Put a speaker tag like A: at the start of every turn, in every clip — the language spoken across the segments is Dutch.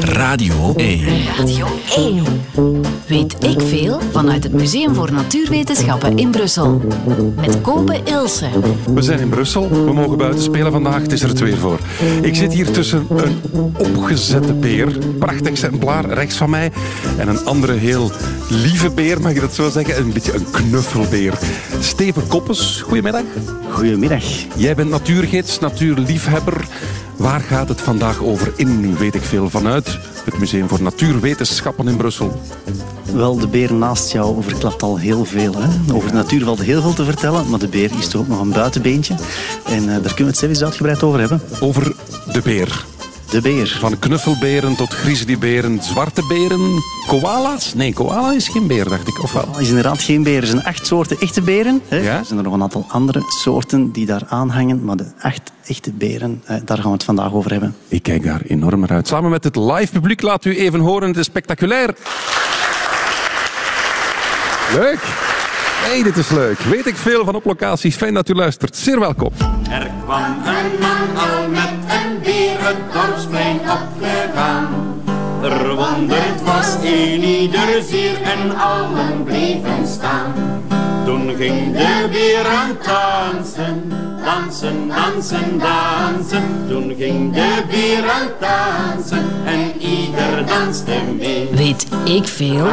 A: Radio 1.
B: Radio 1. Weet ik veel vanuit het Museum voor Natuurwetenschappen in Brussel. Met Kopen Ilse.
C: We zijn in Brussel. We mogen buiten spelen vandaag. Het is er het weer voor. Ik zit hier tussen een opgezette beer. Prachtig exemplaar rechts van mij. En een andere heel lieve beer, mag ik dat zo zeggen? Een beetje een knuffelbeer. Steven Koppes, goedemiddag.
D: Goedemiddag.
C: Jij bent natuurgids, natuurliefhebber. Waar gaat het vandaag over in, weet ik veel, vanuit het Museum voor Natuurwetenschappen in Brussel?
D: Wel, de beer naast jou overklapt al heel veel. Hè? Over de natuur valt heel veel te vertellen, maar de beer is toch ook nog een buitenbeentje. En uh, daar kunnen we het zelfs uitgebreid over hebben.
C: Over de beer.
D: De beer.
C: Van knuffelberen tot grizzlyberen, zwarte beren, koala's. Nee, koala is geen beer, dacht ik, of wel?
D: is inderdaad geen beer. Er zijn acht soorten echte beren. Hè?
C: Ja?
D: Er zijn er nog een aantal andere soorten die daar aanhangen, maar de acht echte beren, eh, daar gaan we het vandaag over hebben.
C: Ik kijk daar enorm naar uit. Samen met het live publiek laat u even horen. Het is spectaculair. Leuk. Hey, dit is leuk. Weet ik veel van op locatie. Fijn dat u luistert. Zeer welkom.
E: Er kwam een man al met een beer het dorpsplein opgegaan. Verwonderd was een ieder zeer en allen bleven staan. Toen ging de beer aan dansen, dansen, dansen, dansen. Toen ging de beer aan dansen en ieder danste mee.
B: Weet ik veel?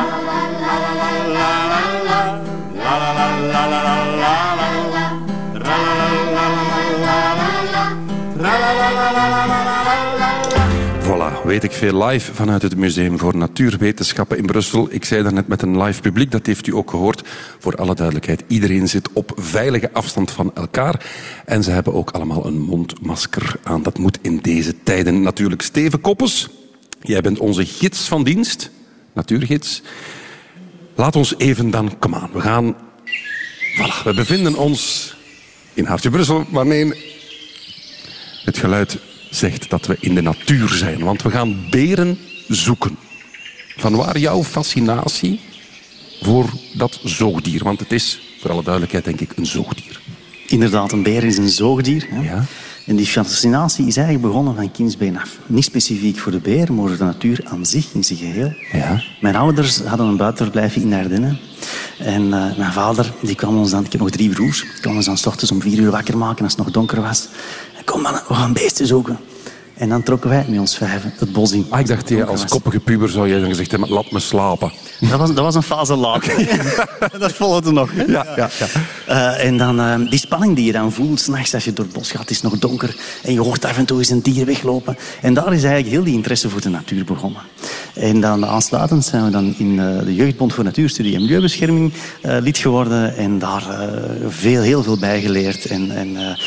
C: Voilà, weet ik veel live vanuit het Museum voor Natuurwetenschappen in Brussel. Ik zei daarnet met een live publiek, dat heeft u ook gehoord. Voor alle duidelijkheid, iedereen zit op veilige afstand van elkaar. En ze hebben ook allemaal een mondmasker aan. Dat moet in deze tijden natuurlijk. Steven Koppes, jij bent onze gids van dienst, natuurgids. Laat ons even dan, kom aan, we gaan... Voilà, we bevinden ons in Hartje Brussel, maar nee, het geluid zegt dat we in de natuur zijn. Want we gaan beren zoeken. Vanwaar jouw fascinatie voor dat zoogdier? Want het is, voor alle duidelijkheid, denk ik, een zoogdier.
D: Inderdaad, een beer is een zoogdier. Hè?
C: Ja.
D: En die fascinatie is eigenlijk begonnen van kindsbeen af. Niet specifiek voor de beer, maar voor de natuur aan zich, in zijn geheel.
C: Ja.
D: Mijn ouders hadden een buitenverblijfje in de Ardennen. En uh, mijn vader, die kwam ons dan... Ik heb nog drie broers. Die kwam ons dan 's ochtends om vier uur wakker maken als het nog donker was. En kom man, we gaan beesten zoeken. En dan trokken wij met ons vijven het bos in.
C: Ah, ik dacht, jij, als koppige puber zou jij dan gezegd hebben, laat me slapen.
D: Dat was, dat was een fase later. dat volgde nog. hè?
C: Ja, ja, ja.
D: Uh, en dan uh, die spanning die je dan voelt, s'nachts als je door het bos gaat, het is nog donker en je hoort af en toe eens een dier weglopen. En daar is eigenlijk heel die interesse voor de natuur begonnen. En dan aansluitend zijn we dan in uh, de Jeugdbond voor Natuurstudie en Milieubescherming lid geworden en daar veel, heel veel bij geleerd. En, en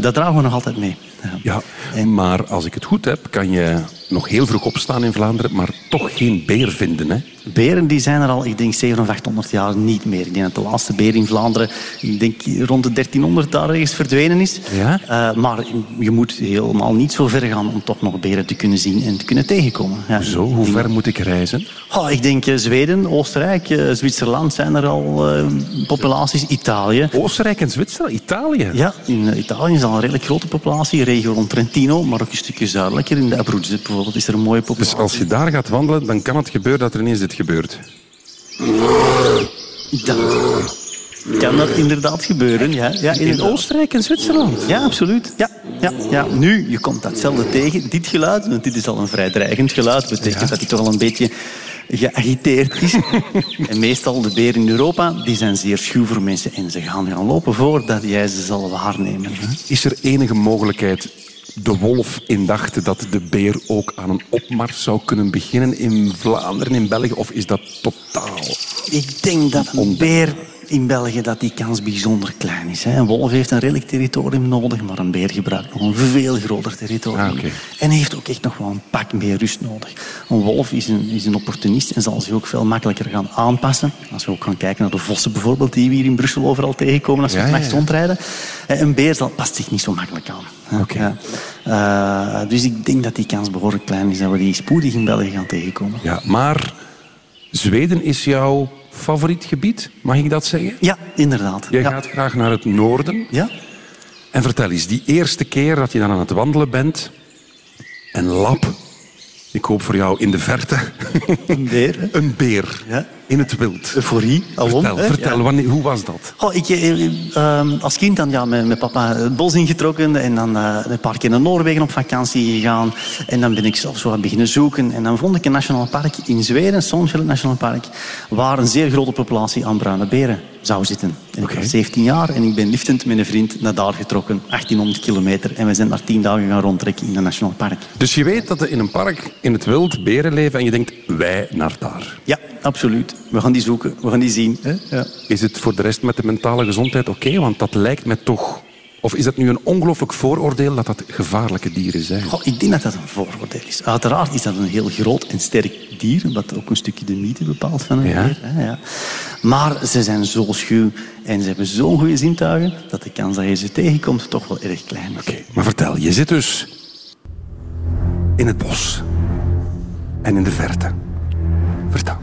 D: dat dragen we nog altijd mee.
C: Ja, maar als ik het goed heb, kan je nog heel vroeg opstaan in Vlaanderen, maar toch geen beer vinden, hè?
D: Beren die zijn er al, ik denk, 700 of 800 jaar niet meer. Ik denk dat de laatste beer in Vlaanderen, ik denk rond de 1300 daar ergens verdwenen is.
C: Ja?
D: Uh, maar je moet helemaal niet zo ver gaan om toch nog beren te kunnen zien en te kunnen tegenkomen. Ja,
C: Zo, hoe ver moet ik reizen?
D: Oh, ik denk uh, Zweden, Oostenrijk, uh, Zwitserland zijn er al populaties. Italië.
C: Oostenrijk en Zwitserland? Italië?
D: Ja, in Italië is al een redelijk grote populatie. Regio rond Trentino, maar ook een stukje zuidelijker. In de Abruzzen bijvoorbeeld is er een mooie populatie.
C: Dus als je daar gaat wandelen, dan kan het gebeuren dat er ineens dit gebeurt.
D: Kan dat inderdaad gebeuren, ja. ja
C: in Oostenrijk en Zwitserland?
D: Ja, absoluut. Ja, ja, ja. Nu, je komt datzelfde tegen, dit geluid, want dit is al een vrij dreigend geluid. Betekent ja. dat hij toch al een beetje geagiteerd is. en meestal de beren in Europa, die zijn zeer schuw voor mensen en ze gaan gaan lopen voordat jij ze zal waarnemen.
C: Is er enige mogelijkheid de wolf indachte dat de beer ook aan een opmars zou kunnen beginnen in Vlaanderen, in België? Of is dat totaal...
D: Ik denk dat een beer in België dat die kans bijzonder klein is. Een wolf heeft een redelijk territorium nodig, maar een beer gebruikt nog een veel groter territorium.
C: Ah, okay.
D: En heeft ook echt nog wel een pak meer rust nodig. Een wolf is een, is een opportunist en zal zich ook veel makkelijker gaan aanpassen. Als we ook gaan kijken naar de vossen bijvoorbeeld, die we hier in Brussel overal tegenkomen als we
C: ja,
D: nachts
C: ja.
D: rondrijden. Een beer zal, past zich niet zo makkelijk aan.
C: Okay.
D: Uh, dus ik denk dat die kans behoorlijk klein is dat we die spoedig in België gaan tegenkomen.
C: Ja, maar Zweden is jouw favoriet gebied, mag ik dat zeggen?
D: Ja, inderdaad.
C: Jij
D: ja.
C: gaat graag naar het noorden.
D: Ja?
C: En vertel eens, die eerste keer dat je dan aan het wandelen bent en lap Ik hoop voor jou in de verte
D: Een beer. hè?
C: een beer
D: Ja.
C: In het wild.
D: Euforie, alom.
C: Vertel, vertel
D: Ja.
C: wanneer, hoe was dat?
D: Goh, ik, eh, ehm, als kind dan ja, met, met papa het bos ingetrokken en dan eh, een paar keer naar Noorwegen op vakantie gegaan. En dan ben ik zelf zo aan beginnen zoeken. En dan vond ik een nationaal park in Zweden, Sonfjell National Park, waar een zeer grote populatie aan bruine beren zou zitten. En. Ik was 17 jaar en ik ben liftend met een vriend naar daar getrokken, 1800 kilometer. En we zijn daar 10 dagen gaan rondtrekken in een nationaal park.
C: Dus je weet dat er in een park in het wild beren leven en je denkt, wij naar daar.
D: Ja, absoluut. We gaan die zoeken, we gaan die zien. Hè? Ja.
C: Is het voor de rest met de mentale gezondheid oké? Want dat lijkt me toch... Of is dat nu een ongelooflijk vooroordeel dat dat gevaarlijke dieren zijn?
D: Goh, ik denk dat dat een vooroordeel is. Uiteraard is dat een heel groot en sterk dier, wat ook een stukje de mythe bepaalt van een
C: Ja.
D: dier. Hè, ja. Maar ze zijn zo schuw en ze hebben zo'n goede zintuigen dat de kans dat je ze tegenkomt toch wel erg klein is.
C: Oké, maar vertel, je zit dus in het bos en in de verte. Vertel.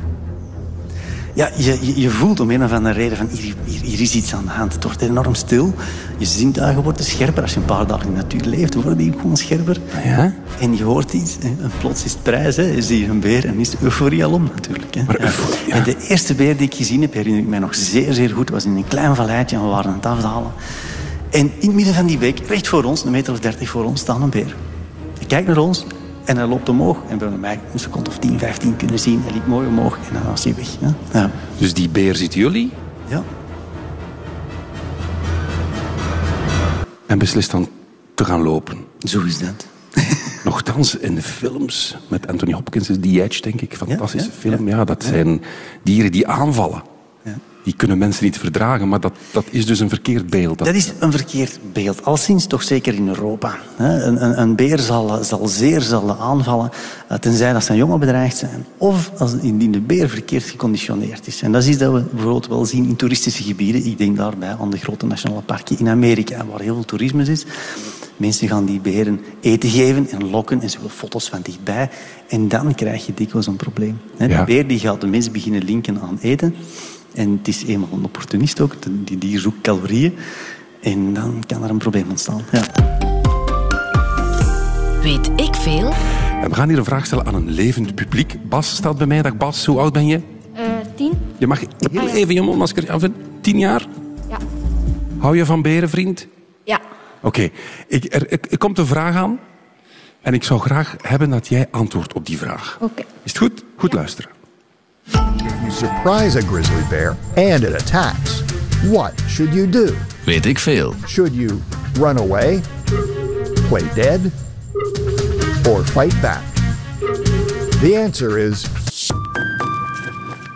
D: Ja, je, je, voelt om een of andere reden van hier, hier, hier is iets aan de hand. Het wordt enorm stil. Je zintuigen worden scherper. Als je een paar dagen in de natuur leeft, worden die gewoon scherper.
C: Ja?
D: En je hoort iets, en plots is het prijs. Hè. Zie je een beer en is de euforie alom natuurlijk. Hè.
C: Maar
D: Ja.
C: euforie, ja.
D: En de eerste beer die ik gezien heb, herinner ik mij nog zeer, zeer goed, was in een klein valleitje en we waren aan het afdalen. En in het midden van die beek, recht voor ons, een meter of dertig voor ons, staat een beer. Hij kijkt naar ons en hij loopt omhoog. En we hebben mij een seconde of 10, 15 kunnen zien. Hij liep mooi omhoog en dan was hij weg. Hè. Ja.
C: Dus die beer ziet jullie
D: ja.
C: en beslist dan te gaan lopen.
D: Zo is dat.
C: Nochtans, in de films met Anthony Hopkins is The Edge, denk ik, fantastische
D: ja,
C: film. Ja, dat zijn dieren die aanvallen. Die kunnen mensen niet verdragen, maar dat, dat is dus een verkeerd beeld. Dat-
D: is een verkeerd beeld, al sinds toch zeker in Europa. Een, een, een beer zal, zal zeer zelden aanvallen, eh, tenzij dat zijn jongen bedreigd zijn. Of als indien de beer verkeerd geconditioneerd is. En dat is iets dat we bijvoorbeeld wel zien in toeristische gebieden. Ik denk daarbij aan de grote nationale parken in Amerika, waar heel veel toerisme is. Mensen gaan die beren eten geven en lokken en ze willen foto's van dichtbij. En dan krijg je dikwijls een probleem.
C: Ja.
D: De beer die gaat de mens beginnen linken aan eten. En het is eenmaal een opportunist ook. Die dier zoekt calorieën. En dan kan er een probleem ontstaan. Ja.
B: Weet ik veel?
C: En we gaan hier een vraag stellen aan een levend publiek. Bas staat bij mij. Dag Bas, hoe oud ben je?
A: Eh, tien?
C: Je mag heel
A: Ah, ja.
C: even je mondmasker afdoen. Tien jaar?
A: Ja.
C: Hou je van beren, vriend?
A: Ja.
C: Oké, ik, er, er, er komt een vraag aan. En ik zou graag hebben dat jij antwoordt op die vraag.
A: Oké.
C: Is het goed? Goed luisteren.
F: Surprise a grizzly bear and it attacks. What should you do?
G: Weet ik veel.
F: Should you run away, play dead, or fight back? The answer is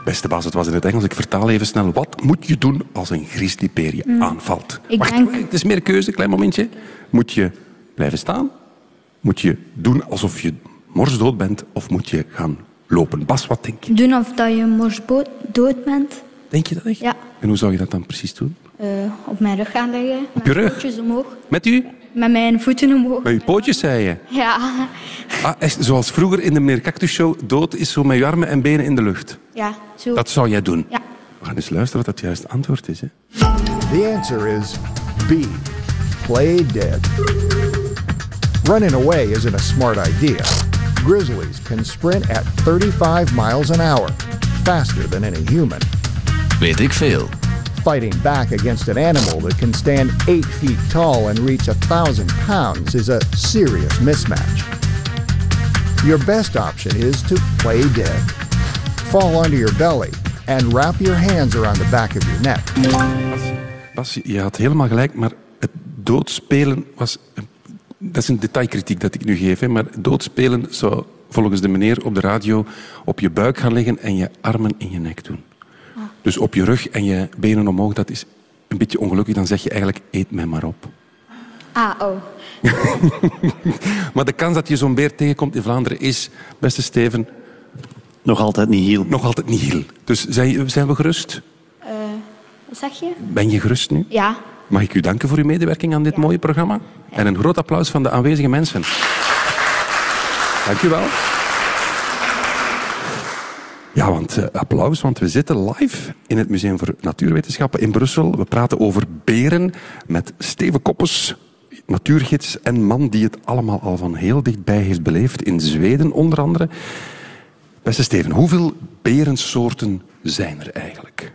C: Beste Bas, het was in het Engels. Ik vertaal even snel. Wat moet je doen als een grizzlybeer je aanvalt?
A: Ik
C: Wacht,
A: denk-
C: het is meer keuze, klein momentje. Moet je blijven staan? Moet je doen alsof je morsdood bent? Of moet je gaan lopen? Bas, wat denk je?
A: Doen of dat je morsboot dood bent.
C: Denk je dat echt?
A: Ja.
C: En hoe zou je dat dan precies doen?
A: Eh, op mijn rug gaan liggen. Met
C: je rug?
A: voetjes omhoog.
C: Met u?
A: Met mijn voeten omhoog.
C: Met je pootjes, zei je?
A: Ja.
C: Ah, echt, zoals vroeger in de Meneer Cactus Show. Dood is zo met je armen en benen in de lucht.
A: Ja, zo.
C: Dat zou jij doen.
A: Ja.
C: We gaan eens luisteren wat het juiste antwoord is. Hè?
F: the answer is B. Play dead. Running away isn't a smart idea. Grizzlies can sprint at 35 miles an hour, faster than any human.
G: Weet ik veel.
F: Fighting back against an animal that can stand 8 feet tall and reach a thousand pounds is a serious mismatch. Your best option is to play dead. Fall onto your belly and wrap your hands around the back of your neck.
C: Bas, je had helemaal gelijk, maar het doodspelen was... Dat is een detailkritiek dat ik nu geef, hè, maar doodspelen zou volgens de meneer op de radio op je buik gaan liggen en je armen in je nek doen. Dus op je rug en je benen omhoog, dat is een beetje ongelukkig. Dan zeg je eigenlijk, eet mij maar op.
A: Ah, oh.
C: Maar de kans dat je zo'n beer tegenkomt in Vlaanderen is, beste Steven,
D: Nog altijd niet heel.
C: nog altijd niet heel. Dus zijn, zijn we gerust?
A: Wat zeg je?
C: Ben je gerust nu?
A: Ja.
C: Mag ik u danken voor uw medewerking aan dit mooie programma? En een groot applaus van de aanwezige mensen. Dank u wel. Ja, want eh, applaus, want we zitten live in het Museum voor Natuurwetenschappen in Brussel. We praten over beren met Steven Koppes. natuurgids en man die het allemaal al van heel dichtbij heeft beleefd. In Zweden onder andere. Beste Steven, hoeveel berensoorten zijn er eigenlijk?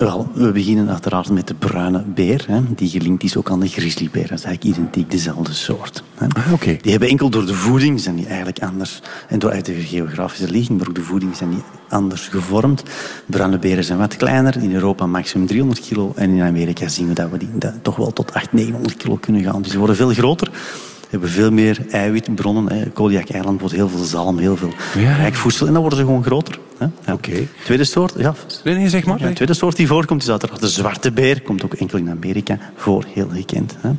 D: Wel, we beginnen uiteraard met de bruine beer. Hè, die gelinkt is ook aan de grizzlybeer. Dat is eigenlijk identiek dezelfde soort. Hè.
C: Ah, oké.
D: Die hebben enkel door de voeding zijn die eigenlijk anders. En door uit de geografische ligging, maar ook de voeding zijn die anders gevormd. Bruine beren zijn wat kleiner. In Europa maximum 300 kilo. En in Amerika zien we dat we die dat toch wel tot 800, 900 kilo kunnen gaan. Dus ze worden veel groter. Hebben veel meer eiwitbronnen. Hè. Kodiak-eiland wordt heel veel zalm, heel veel
C: Ja.
D: rijk voedsel. En dan worden ze gewoon groter. Ja.
C: Oké.
D: Tweede soort, ja,
C: Nee, nee, zeg maar.
D: ja, de tweede soort die voorkomt is uiteraard de zwarte beer. Komt ook enkel in Amerika voor, heel gekend. Hè.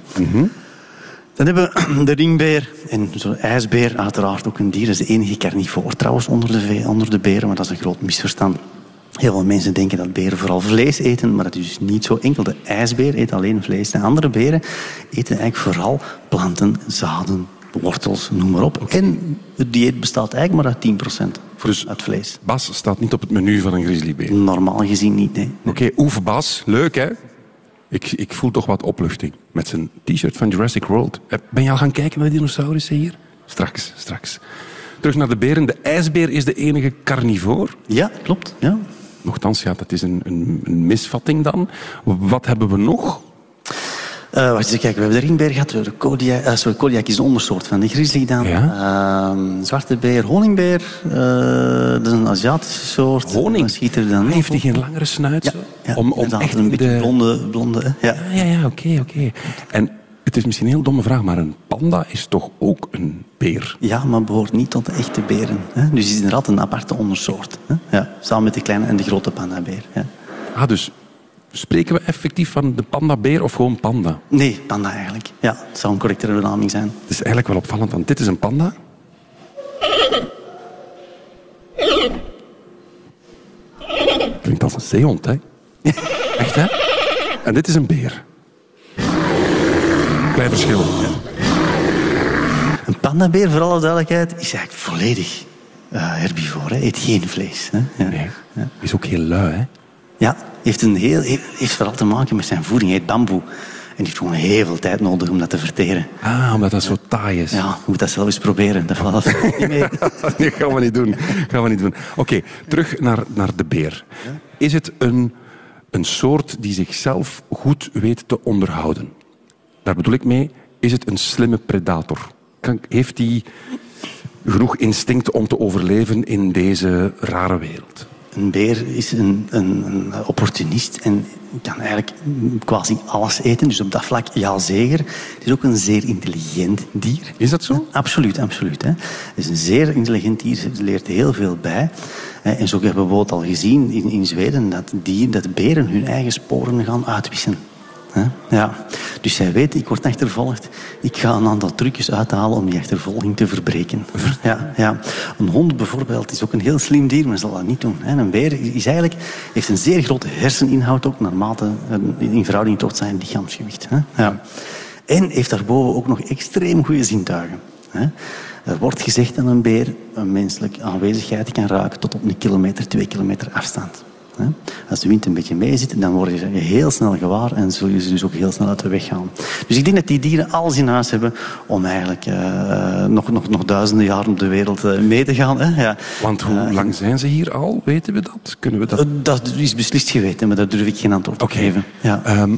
D: Dan hebben we de ringbeer en zo'n ijsbeer, uiteraard ook een dier. Dat is de enige carnivoor trouwens onder de, onder de beren, maar dat is een groot misverstand. Heel veel mensen denken dat beren vooral vlees eten, maar dat is dus niet zo. Enkel de ijsbeer eet alleen vlees. De andere beren eten eigenlijk vooral planten, zaden, wortels, noem maar op. En het dieet bestaat eigenlijk maar uit 10%
C: Dus-
D: uit vlees.
C: Bas staat niet op het menu van een grizzlybeer.
D: Normaal gezien niet, nee.
C: Oké, Oef Bas, leuk hè? Ik, ik voel toch wat opluchting met zijn t-shirt van Jurassic World. Eh, Ben je al gaan kijken naar de dinosaurussen hier? Straks, straks. Terug naar de beren. De ijsbeer is de enige carnivoor.
D: Ja, klopt. Ja.
C: Nochtans, ja, dat is een, een, een misvatting dan. Wat hebben we nog?
D: Eh, wacht eens, kijk, we hebben de ringbeer gehad, de kodiak, sorry, kodiak is een ondersoort van de grizzly dan. Ehm, zwarte beer, honingbeer, eh, dat is een Aziatische soort.
C: Honing?
D: Schiet er dan
C: Heeft hij geen langere snuit?
D: Ja, ja,
C: om, om echt
D: een beetje
C: de...
D: blonde, blonde, hè. ja.
C: Ja, ja, ja, oké, oké. En het is misschien een heel domme vraag, maar een panda is toch ook een beer?
D: Ja, maar behoort niet tot de echte beren. Hè? Dus het is inderdaad een aparte ondersoort. Hè? Ja, samen met de kleine en de grote pandabeer. Ja.
C: Ah, dus spreken we effectief van de pandabeer of gewoon panda?
D: Nee, panda eigenlijk. Ja, het zou een correctere benaming zijn.
C: Het is eigenlijk wel opvallend, want dit is een panda. Klinkt als een zeehond, hè? Echt, hè? En dit is een beer. Klein verschil.
D: Een pandabeer, voor alle duidelijkheid, is eigenlijk volledig eh herbivore. Hij eet geen vlees. Hè? Ja.
C: Nee. Is ook heel lui, hè?
D: Ja, heeft, een heel, heeft, vooral te maken met zijn voeding. Hij eet bamboe. En heeft gewoon heel veel tijd nodig om dat te verteren.
C: Ah, omdat dat zo taai is.
D: Ja, moet dat zelf eens proberen. Dat valt niet mee.
C: Nee, gaan we niet doen. Gaan we niet doen. Oké, terug naar, naar de beer. Is het een, een soort die zichzelf goed weet te onderhouden? Daar bedoel ik mee, is het een slimme predator? Kan, heeft hij genoeg instinct om te overleven in deze rare wereld?
D: Een beer is een, een, een opportunist en kan eigenlijk quasi alles eten. Dus op dat vlak, ja zeker. Het is ook een zeer intelligent dier.
C: Is dat zo?
D: Absoluut, absoluut. Hè. Het is een zeer intelligent dier, ze leert heel veel bij. Hè. En zo hebben we bijvoorbeeld al gezien in, in Zweden dat, dier, dat beren hun eigen sporen gaan uitwissen. Ja. Dus zij weet, ik word achtervolgd. Ik ga een aantal trucjes uithalen om die achtervolging te verbreken. Ja, ja. Een hond bijvoorbeeld is ook een heel slim dier, maar zal dat niet doen. Een beer is eigenlijk, heeft een zeer grote herseninhoud ook, naarmate eh, in verhouding tot zijn lichaamsgewicht. Ja. En heeft daarboven ook nog extreem goede zintuigen. Er wordt gezegd dat een beer een menselijke aanwezigheid kan ruiken tot op een kilometer, twee kilometer afstand. Hè. Als de wind een beetje mee zit, dan word je ze heel snel gewaar en zul je ze dus ook heel snel uit de weg gaan. Dus ik denk dat die dieren alles in huis hebben om eigenlijk eh, nog, nog, nog duizenden jaren op de wereld eh, mee te gaan. Hè. Ja.
C: Want hoe lang zijn ze hier al? Weten we dat? Kunnen we dat...
D: Eh, Dat is beslist geweten, maar daar durf ik geen antwoord op
C: Oké.
D: geven. Ja.
C: Ehm,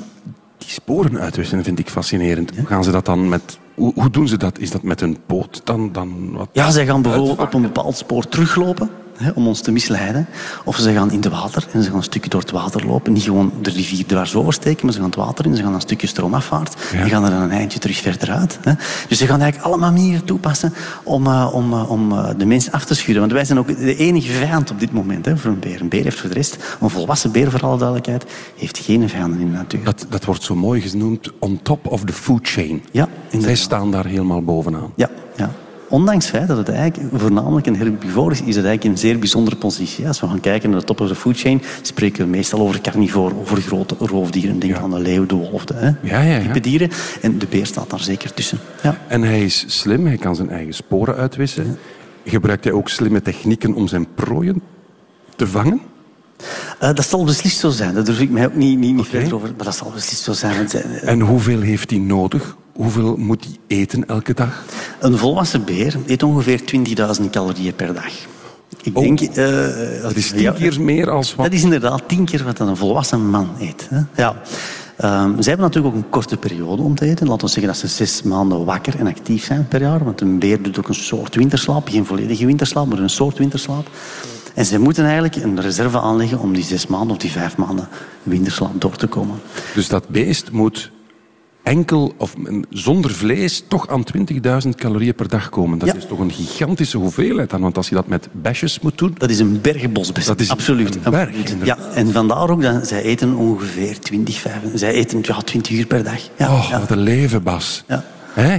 C: die sporen uitwissen vind ik fascinerend. Hoe gaan ze dat dan met... Hoe, doen ze dat? Is dat met een poot dan? dan wat?
D: Ja, zij gaan bijvoorbeeld op een bepaald spoor teruglopen hè, om ons te misleiden. Of ze gaan in het water en ze gaan een stukje door het water lopen. Niet gewoon de rivier dwars oversteken, maar ze gaan het water in. Ze gaan een stukje stroomafvaart
C: Ja.
D: en gaan er dan een eindje terug verder uit. Hè. Dus ze gaan eigenlijk allemaal manieren toepassen om, eh, om, eh, om eh, de mens af te schudden. Want wij zijn ook de enige vijand op dit moment hè, voor een beer. Een beer heeft voor de rest, een volwassen beer voor alle duidelijkheid, heeft geen vijanden in de natuur.
C: Dat, dat wordt zo mooi genoemd on top of the food chain.
D: Ja,
C: Zij staan daar helemaal bovenaan.
D: Ja, ja. Ondanks het feit dat het eigenlijk voornamelijk een herbivore is, is het eigenlijk een zeer bijzondere positie. Als we gaan kijken naar de top of the food chain, spreken we meestal over carnivoren, over grote roofdieren. Denk aan de leeuw, de wolf, de hè,
C: Ja, ja,
D: type dieren. En de beer staat daar zeker tussen. Ja.
C: En hij is slim, hij kan zijn eigen sporen uitwissen. Gebruikt hij ook slimme technieken om zijn prooien te vangen?
D: Eh, dat zal beslist zo zijn. Daar durf ik mij ook niet, niet, niet verder over. Maar dat zal beslist zo zijn. Eh,
C: En hoeveel heeft hij nodig hoeveel moet die eten elke dag?
D: Een volwassen beer eet ongeveer 20.000 calorieën per dag. Ik
C: Oh.
D: denk... eh,
C: Dat is tien
D: ja,
C: keer meer als wat...
D: Dat is inderdaad tien keer wat een volwassen man eet. Hè? Ja. Ehm, zij hebben natuurlijk ook een korte periode om te eten. Laten we zeggen dat ze zes maanden wakker en actief zijn per jaar. Want een beer doet ook een soort winterslaap. Geen volledige winterslaap, maar een soort winterslaap. En ze moeten eigenlijk een reserve aanleggen om die zes maanden of die vijf maanden winterslaap door te komen.
C: Dus dat beest moet enkel of zonder vlees toch aan 20.000 calorieën per dag komen. Dat
D: Ja.
C: is toch een gigantische hoeveelheid dan? Want als je dat met besjes moet doen...
D: Dat is een bergenbosbest.
C: Dat is
D: absoluut.
C: een berg.
D: Ja, en vandaar ook dat zij eten ongeveer 20, 25, zij eten ja, 20 uur per dag. Ja,
C: Oh,
D: ja.
C: wat een leven, Bas.
D: Ja.
C: Hè?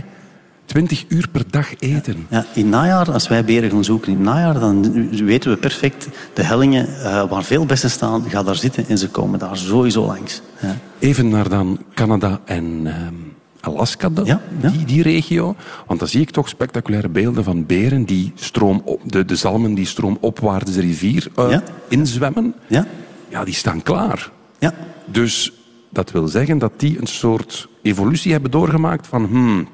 C: 20 uur per dag eten.
D: Ja, in najaar, als wij beren gaan zoeken in najaar, dan weten we perfect de hellingen eh, waar veel bessen staan, ga daar zitten en ze komen daar sowieso langs. Ja.
C: Even naar dan Canada en ehm, Alaska, dan,
D: Ja, ja.
C: Die, die regio. Want dan zie ik toch spectaculaire beelden van beren die stroom op, de, de zalmen die stroomopwaarts de rivier eh, inzwemmen.
D: Ja?
C: Ja, die staan klaar.
D: Ja.
C: Dus dat wil zeggen dat die een soort evolutie hebben doorgemaakt van hmm,